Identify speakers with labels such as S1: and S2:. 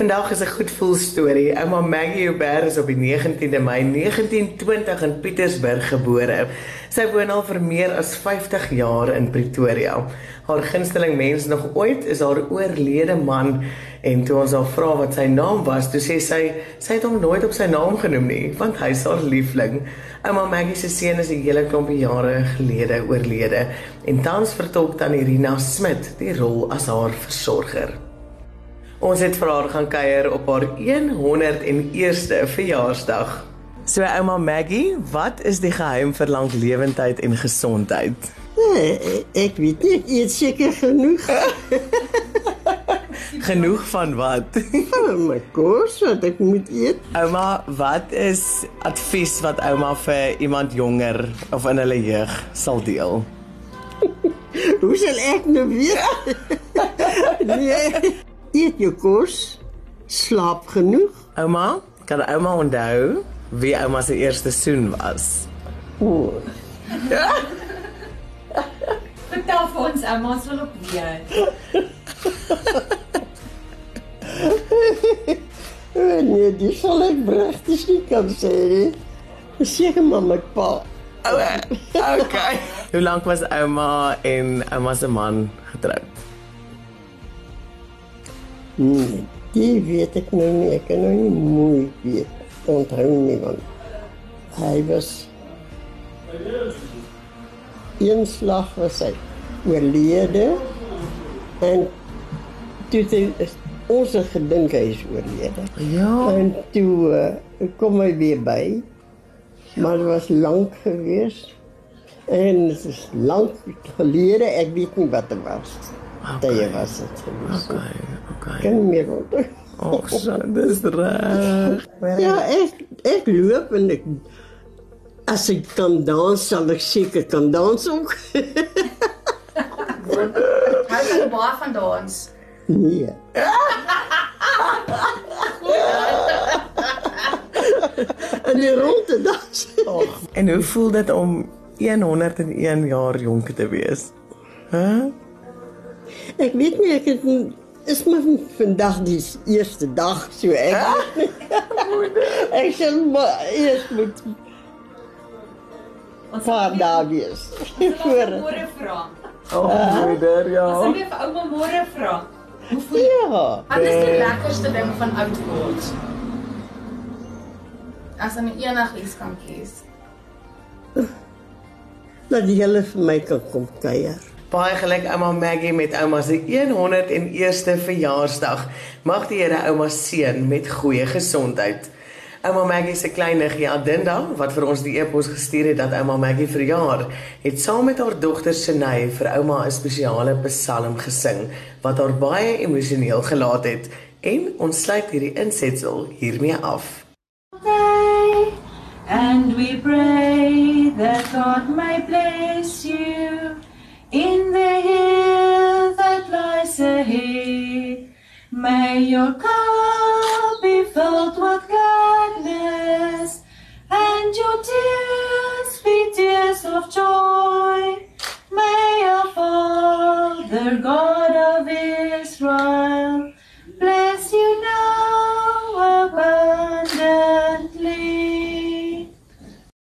S1: Vandag is 'n goed voel storie. Ouma Maggie Huber is op die 19de Mei 1920 in Pietersburg gebore. Sy woon al vir meer as 50 jaar in Pretoria. Haar gunsteling mens nog ooit is haar oorlede man en toe ons haar vra wat sy naam was, toe sê sy sy het hom nooit op sy naam genoem nie, want hy is haar liefling. Ouma Maggie se seun is 'n hele klompie jare gelede oorlede en tans vertolk tannie Rina Smit die rol as haar versorger. Ons het vir haar gaan kuier op haar 101ste verjaarsdag. So ouma Maggie, wat is die geheim vir lanklewendheid en gesondheid?
S2: Nee, ek weet nie, ek eet seker genoeg.
S1: Genoeg van wat?
S2: Van my kos wat ek moet eet.
S1: Ouma, wat is advies wat ouma vir iemand jonger of in hulle jeug sal deel?
S2: Hoe sal ek nou weet? nee. Eet jou kos, slaap genoeg.
S1: Ouma, kan ouma onthou wie ouma se eerste soen was?
S2: O,
S3: Vertel vir ons, ouma, ons wil op weet.
S2: nee, dis sal ek regtig nie kan sê nie. Seker maar my pa.
S1: O, okay. Hoe lank was ouma en ouma se man getroud?
S2: Nee, die weet ek nou nie. Ek kan nou nie mooi weet. Onthou nie want hy was een slag was hy oorlede en toe het hy ons het gedink hy is oorlede.
S1: Ja.
S2: En toe uh, kom hy weer by. Maar dit was lank gewees. En dit is lank gelede, ek weet nie wat dit was. Okay. Dit was dit gewees.
S1: Okay, okay.
S2: Kan nie meer onthou.
S1: Oh, so, dis reg.
S2: Ja, ek ek loop en ek as ek kan dans, sal ek seker kan dans ook.
S3: Hy kan baie van dans.
S2: nee. en die ronde dans.
S1: En hoe voel dit om 101 jaar jonk te wees? Hæ? Huh?
S2: Ek weet nie ek het is maar vandag die eerste dag so ek. ek sal maar eers moet
S3: Ons
S2: paar dae wees. Voor.
S3: môre vra.
S1: Oh, moeder, ja.
S3: sal weer vir ouma môre vra. Hoe voel jy?
S2: Ja.
S3: Wat is die lekkerste ding van oud word? As jy enigiets kan kies.
S2: Dat die hele vir my kan kom kuier.
S1: Baie geluk ouma Maggie met ouma se 101ste verjaarsdag. Mag die Here ouma seën met goeie gesondheid. Ouma Maggie se klein niggie Adinda wat vir ons die e-pos gestuur het dat ouma Maggie verjaar, het saam met haar dogter Sinay vir ouma 'n spesiale psalm gesing wat haar baie emosioneel gelaat het. En ons sluit hierdie insetsel hiermee af.
S3: And we pray that God may bless you In the hill that lies ahead, may your cup be filled with gladness, and your tears be tears of joy.